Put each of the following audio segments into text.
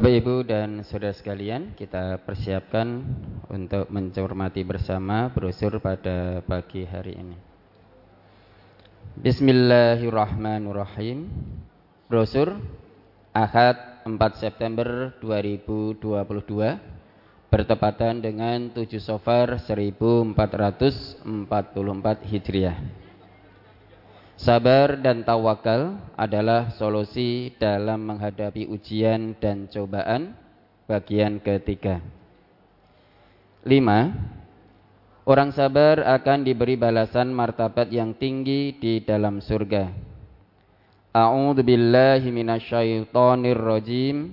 Bapak Ibu dan saudara sekalian, kita persiapkan untuk mencermati bersama brosur pada pagi hari ini. Bismillahirrahmanirrahim. Brosur Ahad 4 September 2022 bertepatan dengan 7 Sofar 1444 Hijriah. Sabar dan tawakal adalah solusi dalam menghadapi ujian dan cobaan bagian ketiga. Lima, orang sabar akan diberi balasan martabat yang tinggi di dalam surga. A'udzu billahi minasyaitonir rajim.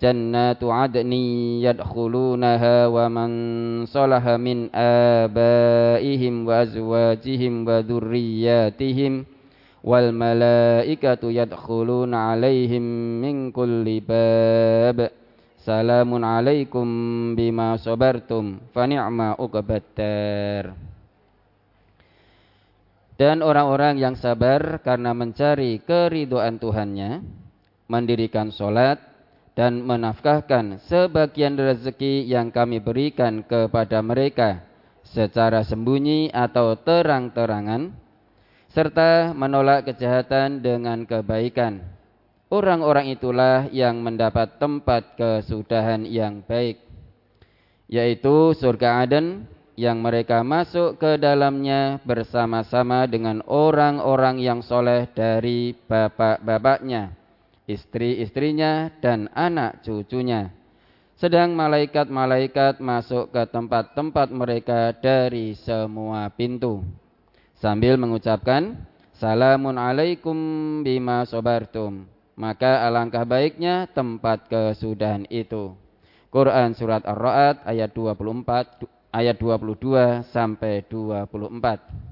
جنات عدن يدخلونها ومن صلح من آبائهم وأزواجهم وذرياتهم والملائكة يدخلون عليهم من كل باب سلام عليكم بما صبرتم فنعم عقبى الدار Dan orang-orang yang sabar karena mencari keriduan Tuhannya, mendirikan solat, dan menafkahkan sebagian rezeki yang kami berikan kepada mereka secara sembunyi atau terang-terangan serta menolak kejahatan dengan kebaikan. Orang-orang itulah yang mendapat tempat kesudahan yang baik, yaitu surga Aden yang mereka masuk ke dalamnya bersama-sama dengan orang-orang yang soleh dari bapak-bapaknya istri-istrinya, dan anak cucunya. Sedang malaikat-malaikat masuk ke tempat-tempat mereka dari semua pintu. Sambil mengucapkan, Salamun alaikum bima sobartum. Maka alangkah baiknya tempat kesudahan itu. Quran Surat Ar-Ra'ad ayat 24, ayat 22 sampai 24.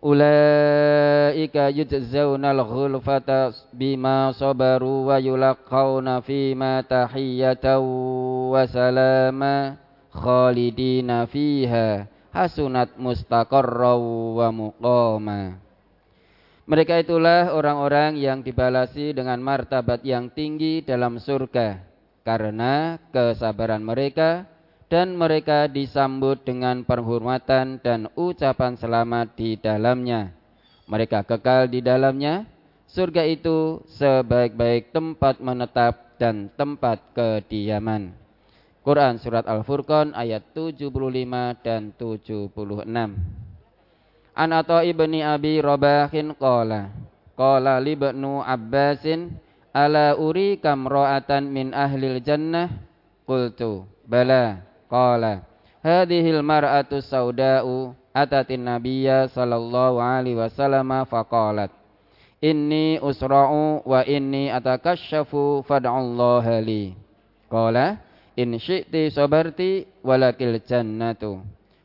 Ulaika yujzaunal ghulfata bima sabaru wa yulaqawna fima tahiyyatan wa salama khalidina fiha hasunat mustaqarra wa muqama. Mereka itulah orang-orang yang dibalasi dengan martabat yang tinggi dalam surga karena kesabaran mereka dan mereka disambut dengan penghormatan dan ucapan selamat di dalamnya. Mereka kekal di dalamnya. Surga itu sebaik-baik tempat menetap dan tempat kediaman. Quran Surat Al-Furqan ayat 75 dan 76. An ibni Abi Rabahin qala Qala libnu Abbasin Ala uri kamro'atan min ahlil jannah Qultu Bala Qala hadhil mar'atu sauda'u atatin nabiyya sallallahu alaihi wasallam faqalat inni usra'u wa inni atakashafu fad'allaha li qala in syi'ti sabarti walakil jannatu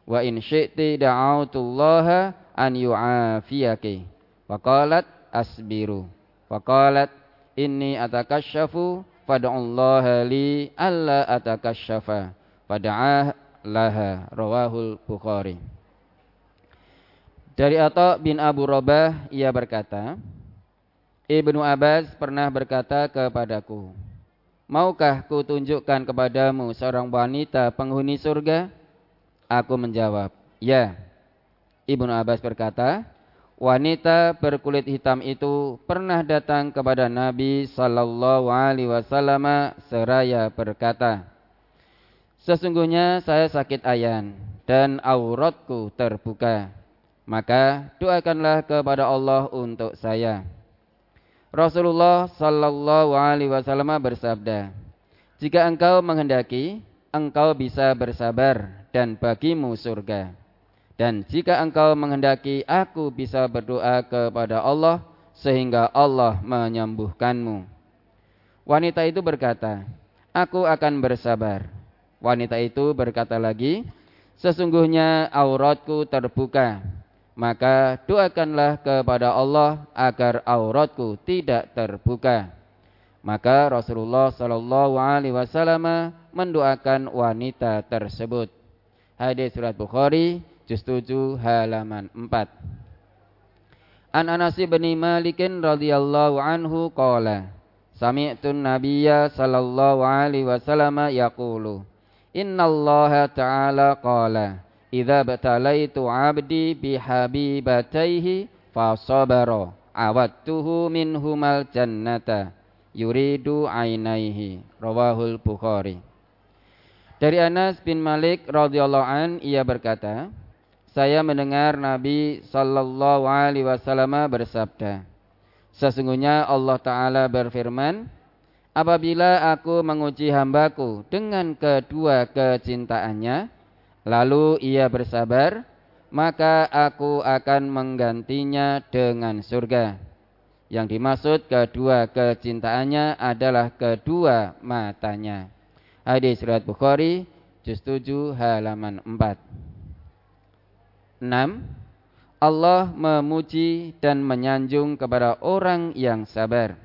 wa in syi'ti da'autullaha an yu'afiyaki faqalat asbiru. Faqalat inni atakashafu fad'allaha li alla atakashafa Pada'ah laha rawahul Bukhari. Dari Atta bin Abu Robah ia berkata, Ibnu Abbas pernah berkata kepadaku, Maukah ku tunjukkan kepadamu seorang wanita penghuni surga? Aku menjawab, Ya. Ibnu Abbas berkata, Wanita berkulit hitam itu pernah datang kepada Nabi Sallallahu Alaihi Wasallam seraya berkata, Sesungguhnya saya sakit ayan dan auratku terbuka. Maka doakanlah kepada Allah untuk saya. Rasulullah sallallahu alaihi wasallam bersabda, "Jika engkau menghendaki, engkau bisa bersabar dan bagimu surga. Dan jika engkau menghendaki, aku bisa berdoa kepada Allah sehingga Allah menyembuhkanmu." Wanita itu berkata, "Aku akan bersabar." Wanita itu berkata lagi, Sesungguhnya auratku terbuka, maka doakanlah kepada Allah agar auratku tidak terbuka. Maka Rasulullah Shallallahu Alaihi Wasallam mendoakan wanita tersebut. Hadis surat Bukhari juz 7 halaman 4. An Anas bin Malik radhiyallahu anhu qala Sami'tu Nabiyya sallallahu alaihi wasallam yaqulu Innallaha ta'ala qala Idza batalaitu 'abdi bihabibataihi fa sabara awattuhu minhumal jannata yuridu ainaihi. Rawahul Bukhari. Dari Anas bin Malik radhiyallahu an ia berkata saya mendengar Nabi sallallahu alaihi wasallam bersabda Sesungguhnya Allah taala berfirman Apabila aku menguji hambaku dengan kedua kecintaannya lalu ia bersabar maka aku akan menggantinya dengan surga yang dimaksud kedua kecintaannya adalah kedua matanya. Hadis riwayat Bukhari juz 7 halaman 4. 6. Allah memuji dan menyanjung kepada orang yang sabar.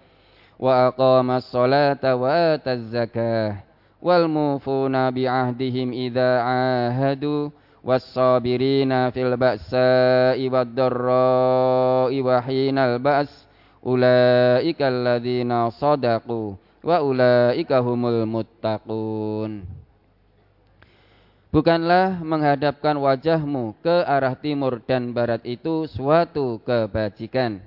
wa aqama as-salata wa ataz zakah wal mufuna bi ahdihim idza ahadu was-sabirina fil ba'sa'i wad-dharra'i wa Bukanlah menghadapkan wajahmu ke arah timur dan barat itu suatu kebajikan.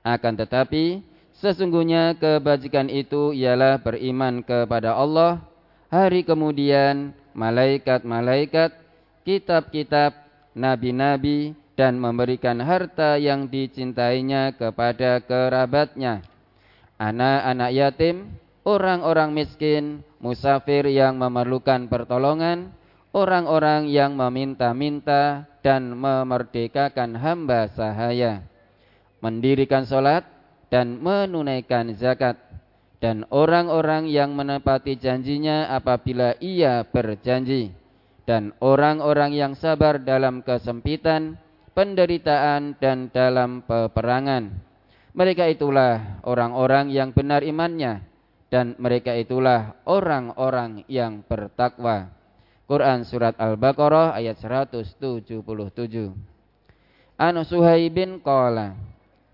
Akan tetapi Sesungguhnya kebajikan itu ialah beriman kepada Allah, hari kemudian malaikat-malaikat, kitab-kitab, nabi-nabi, dan memberikan harta yang dicintainya kepada kerabatnya. Anak-anak yatim, orang-orang miskin, musafir yang memerlukan pertolongan, orang-orang yang meminta-minta dan memerdekakan hamba sahaya. Mendirikan solat, dan menunaikan zakat dan orang-orang yang menepati janjinya apabila ia berjanji dan orang-orang yang sabar dalam kesempitan, penderitaan dan dalam peperangan. Mereka itulah orang-orang yang benar imannya dan mereka itulah orang-orang yang bertakwa. Quran surat Al-Baqarah ayat 177. Anu Suhaibin qala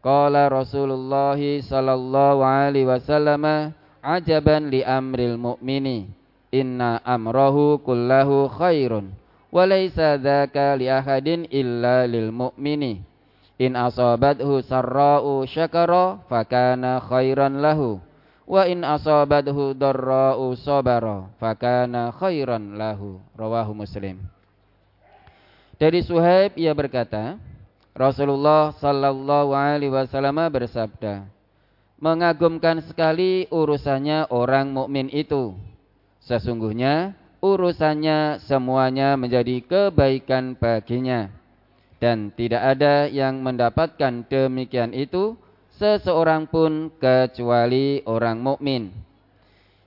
Qala Rasulullah sallallahu alaihi wasallam ajaban li amril mu'mini inna amrahu kullahu khairun wa laysa dzaka li ahadin illa lil mu'mini. In asabathu sarra'u syakara fakana khairan lahu. Wa in asabathu darra'u sabara fakana khairan lahu. Rawahu muslim. Dari Suhaib ia berkata Rasulullah sallallahu alaihi wasallam bersabda, "Mengagumkan sekali urusannya orang mukmin itu. Sesungguhnya urusannya semuanya menjadi kebaikan baginya dan tidak ada yang mendapatkan demikian itu seseorang pun kecuali orang mukmin.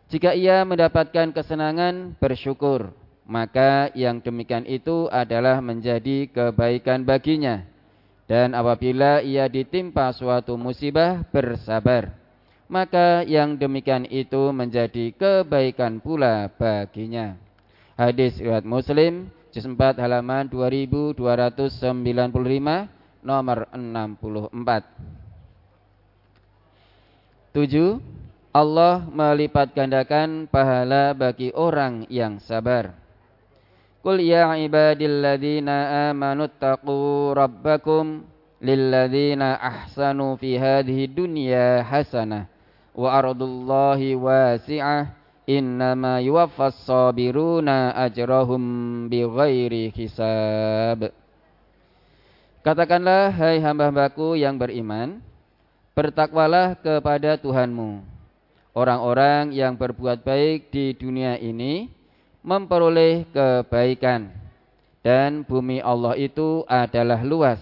Jika ia mendapatkan kesenangan, bersyukur, maka yang demikian itu adalah menjadi kebaikan baginya." Dan apabila ia ditimpa suatu musibah bersabar. Maka yang demikian itu menjadi kebaikan pula baginya. Hadis riwayat Muslim Juz 4 halaman 2295 nomor 64 7. Allah melipat gandakan pahala bagi orang yang sabar Qul ya ibadilladzina amanu taqu rabbakum lilladzina ahsanu fi hadhihi dunya hasanah wa ardullahi wasi'ah innama yuwaffas sabiruna ajrahum bighairi hisab Katakanlah, hai hamba-hambaku yang beriman, bertakwalah kepada Tuhanmu. Orang-orang yang berbuat baik di dunia ini memperoleh kebaikan. Dan bumi Allah itu adalah luas.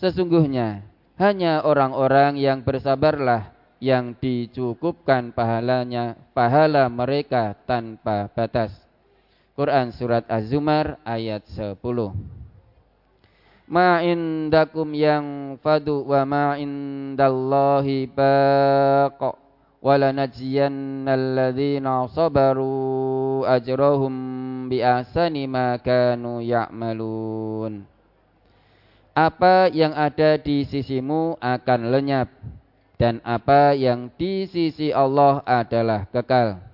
Sesungguhnya hanya orang-orang yang bersabarlah yang dicukupkan pahalanya pahala mereka tanpa batas. Quran surat Az-Zumar ayat 10 ma indakum yang fadu wa ma indallahi baqa ladzina sabaru ajrahum bi ahsani ma kanu ya'malun apa yang ada di sisimu akan lenyap dan apa yang di sisi Allah adalah kekal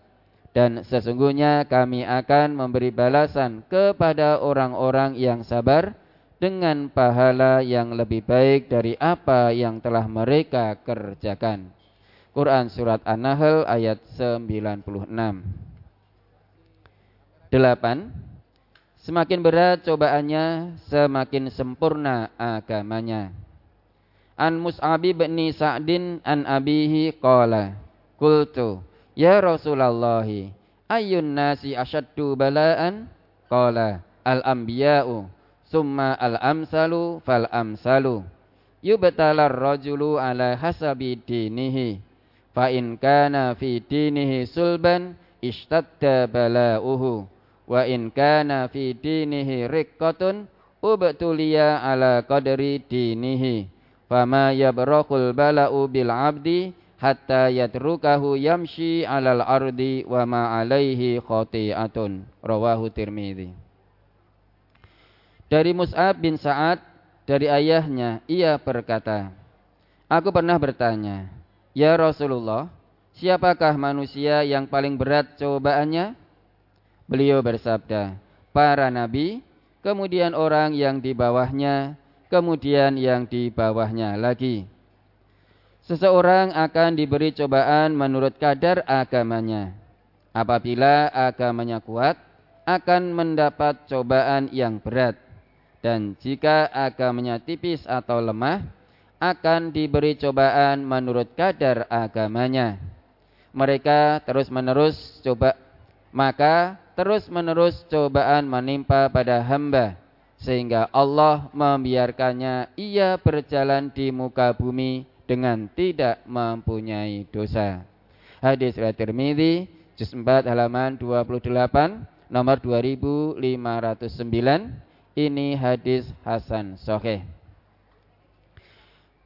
dan sesungguhnya kami akan memberi balasan kepada orang-orang yang sabar dengan pahala yang lebih baik dari apa yang telah mereka kerjakan. Quran Surat An-Nahl ayat 96 8. Semakin berat cobaannya, semakin sempurna agamanya. An Mus'ab bin Sa'din an abihi qala Qultu Ya Rasulullah Ayun nasi asyaddu bala'an Qala Al-anbiya'u summa al-amsalu fal amsalu yubtalar rajulu ala hasabi dinihi fa in kana fi dinihi sulban ishtadda bala'uhu. Wa in kana fi dinihi riqqatun ubtuliya ala qadri dinihi. Fama yabraqul bala'u bil abdi hatta yatrukahu yamshi alal ardi wa ma alaihi khati'atun. Rawahu tirmidzi dari Mus'ab bin Sa'ad dari ayahnya ia berkata, Aku pernah bertanya, Ya Rasulullah, siapakah manusia yang paling berat cobaannya? Beliau bersabda, para nabi, kemudian orang yang di bawahnya, kemudian yang di bawahnya lagi. Seseorang akan diberi cobaan menurut kadar agamanya. Apabila agamanya kuat, akan mendapat cobaan yang berat dan jika agamanya tipis atau lemah akan diberi cobaan menurut kadar agamanya. Mereka terus-menerus coba maka terus-menerus cobaan menimpa pada hamba sehingga Allah membiarkannya ia berjalan di muka bumi dengan tidak mempunyai dosa. Hadis riwayat Tirmizi juz 4 halaman 28 nomor 2509 ini hadis Hasan Soheh.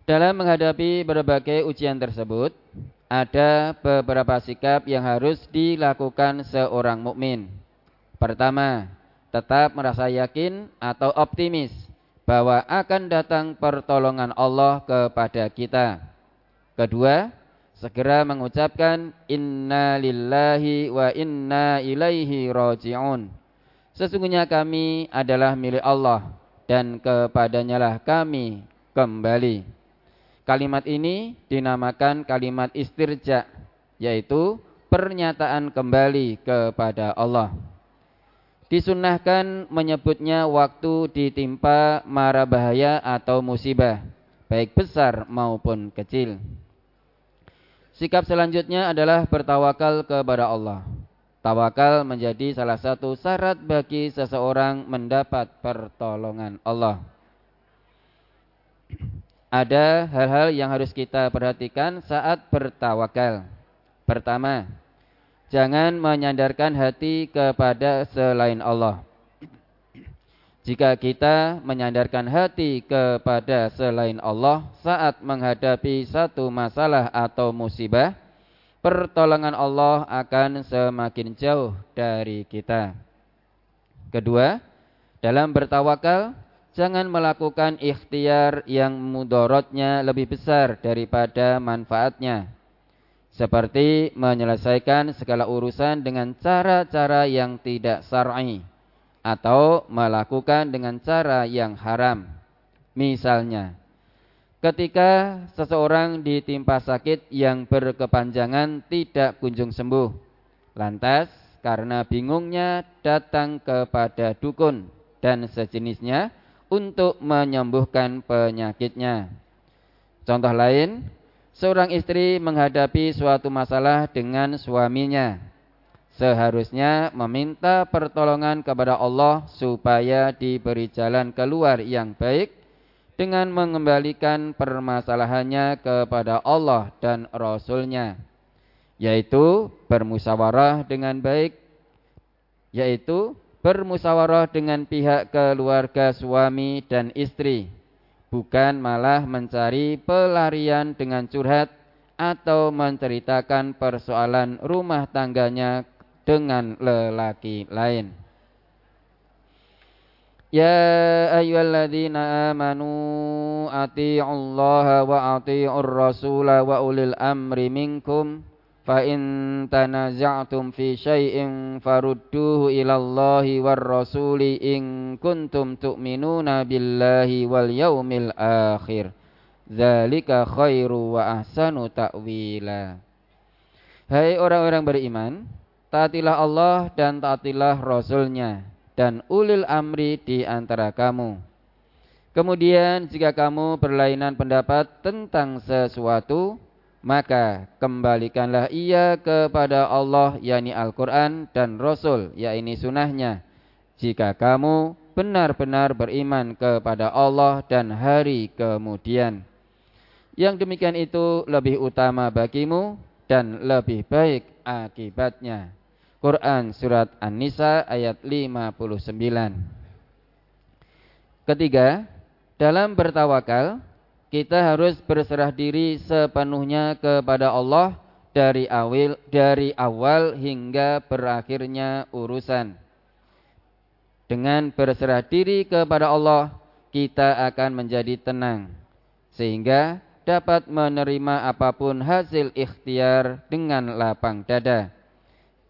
Dalam menghadapi berbagai ujian tersebut, ada beberapa sikap yang harus dilakukan seorang mukmin. Pertama, tetap merasa yakin atau optimis bahwa akan datang pertolongan Allah kepada kita. Kedua, segera mengucapkan inna lillahi wa inna ilaihi raji'un Sesungguhnya kami adalah milik Allah dan kepadanya lah kami kembali. Kalimat ini dinamakan kalimat istirja, yaitu pernyataan kembali kepada Allah. Disunahkan menyebutnya waktu ditimpa mara bahaya atau musibah, baik besar maupun kecil. Sikap selanjutnya adalah bertawakal kepada Allah. Tawakal menjadi salah satu syarat bagi seseorang mendapat pertolongan Allah. Ada hal-hal yang harus kita perhatikan saat bertawakal. Pertama, jangan menyandarkan hati kepada selain Allah. Jika kita menyandarkan hati kepada selain Allah saat menghadapi satu masalah atau musibah, pertolongan Allah akan semakin jauh dari kita. Kedua, dalam bertawakal, jangan melakukan ikhtiar yang mudorotnya lebih besar daripada manfaatnya. Seperti menyelesaikan segala urusan dengan cara-cara yang tidak syar'i atau melakukan dengan cara yang haram. Misalnya, ketika seseorang ditimpa sakit yang berkepanjangan tidak kunjung sembuh. Lantas, karena bingungnya datang kepada dukun dan sejenisnya untuk menyembuhkan penyakitnya. Contoh lain, seorang istri menghadapi suatu masalah dengan suaminya. Seharusnya meminta pertolongan kepada Allah supaya diberi jalan keluar yang baik dengan mengembalikan permasalahannya kepada Allah dan Rasulnya, yaitu bermusyawarah dengan baik, yaitu bermusyawarah dengan pihak keluarga suami dan istri bukan malah mencari pelarian dengan curhat atau menceritakan persoalan rumah tangganya dengan lelaki lain. Ya ayyuhalladzina amanu atii'ullaha wa atii'ur rasula wa ulil amri minkum Fa in tanaza'tum fi syai'in farudduhu ila Allahi war rasuli in kuntum tu'minuna billahi wal yaumil akhir. Zalika khairu wa ahsanu ta'wila. Hai orang-orang beriman, taatilah Allah dan taatilah Rasulnya dan ulil amri di antara kamu. Kemudian jika kamu berlainan pendapat tentang sesuatu, maka kembalikanlah ia kepada Allah yakni Al-Quran dan Rasul yakni sunnahnya. Jika kamu benar-benar beriman kepada Allah dan hari kemudian. Yang demikian itu lebih utama bagimu dan lebih baik akibatnya. Quran Surat An-Nisa ayat 59 Ketiga, dalam bertawakal kita harus berserah diri sepenuhnya kepada Allah dari awal dari awal hingga berakhirnya urusan. Dengan berserah diri kepada Allah, kita akan menjadi tenang sehingga dapat menerima apa pun hasil ikhtiar dengan lapang dada.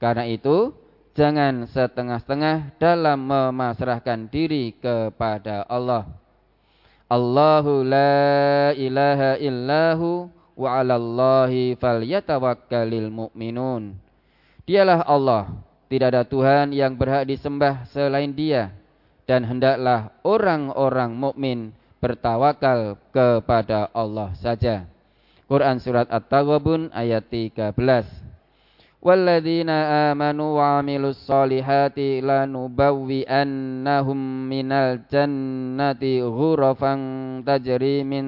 Karena itu, jangan setengah-setengah dalam memasrahkan diri kepada Allah. Allahu la ilaha illahu wa 'alallahi falyatawakkalul mu'minun. Dialah Allah, tidak ada Tuhan yang berhak disembah selain Dia dan hendaklah orang-orang mukmin bertawakal kepada Allah saja. Quran surat At-Taghabun ayat 13. والذين آمنوا وعملوا الصالحات لنبوئنهم من الجنة غرفا تجري من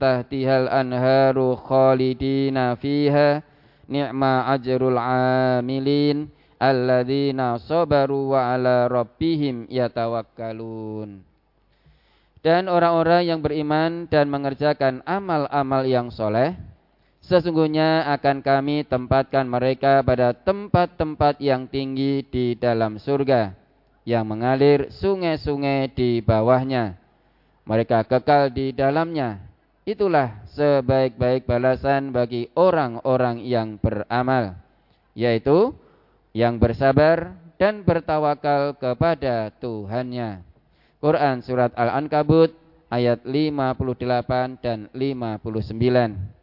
تحتها الأنهار خالدين فيها نعم أجر العاملين الذين صبروا وعلى ربهم يتوكلون dan orang-orang yang beriman dan mengerjakan amal-amal yang soleh Sesungguhnya akan kami tempatkan mereka pada tempat-tempat yang tinggi di dalam surga, yang mengalir sungai-sungai di bawahnya. Mereka kekal di dalamnya. Itulah sebaik-baik balasan bagi orang-orang yang beramal, yaitu yang bersabar dan bertawakal kepada Tuhannya. Quran Surat Al-Ankabut ayat 58 dan 59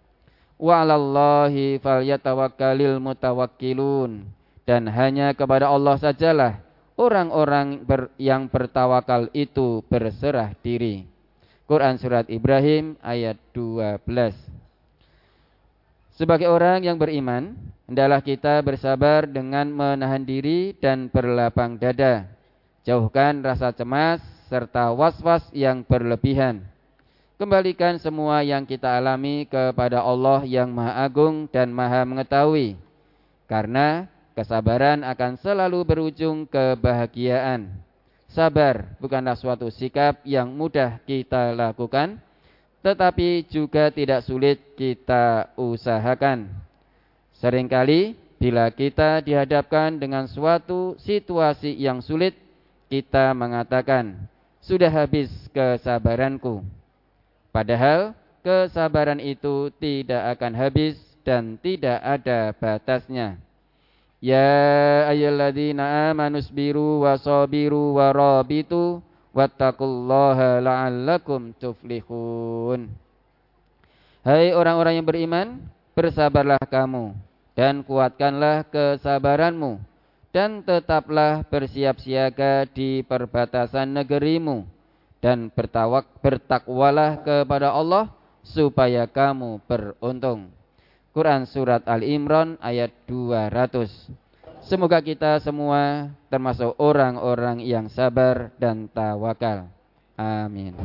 wa 'alallahi falyatawakkalul mutawakkilun dan hanya kepada Allah sajalah orang-orang ber, yang bertawakal itu berserah diri. Quran surat Ibrahim ayat 12. Sebagai orang yang beriman, hendaklah kita bersabar dengan menahan diri dan berlapang dada. Jauhkan rasa cemas serta was-was yang berlebihan Kembalikan semua yang kita alami kepada Allah yang Maha Agung dan Maha Mengetahui. Karena kesabaran akan selalu berujung kebahagiaan. Sabar bukanlah suatu sikap yang mudah kita lakukan, tetapi juga tidak sulit kita usahakan. Seringkali bila kita dihadapkan dengan suatu situasi yang sulit, kita mengatakan, "Sudah habis kesabaranku." Padahal kesabaran itu tidak akan habis dan tidak ada batasnya. Ya ayyuhalladzina amanu sabiru wa sabiru wa wattaqullaha la'allakum tuflihun. Hai orang-orang yang beriman, bersabarlah kamu dan kuatkanlah kesabaranmu dan tetaplah bersiap siaga di perbatasan negerimu dan bertawak bertakwalah kepada Allah supaya kamu beruntung. Quran surat Al Imran ayat 200. Semoga kita semua termasuk orang-orang yang sabar dan tawakal. Amin.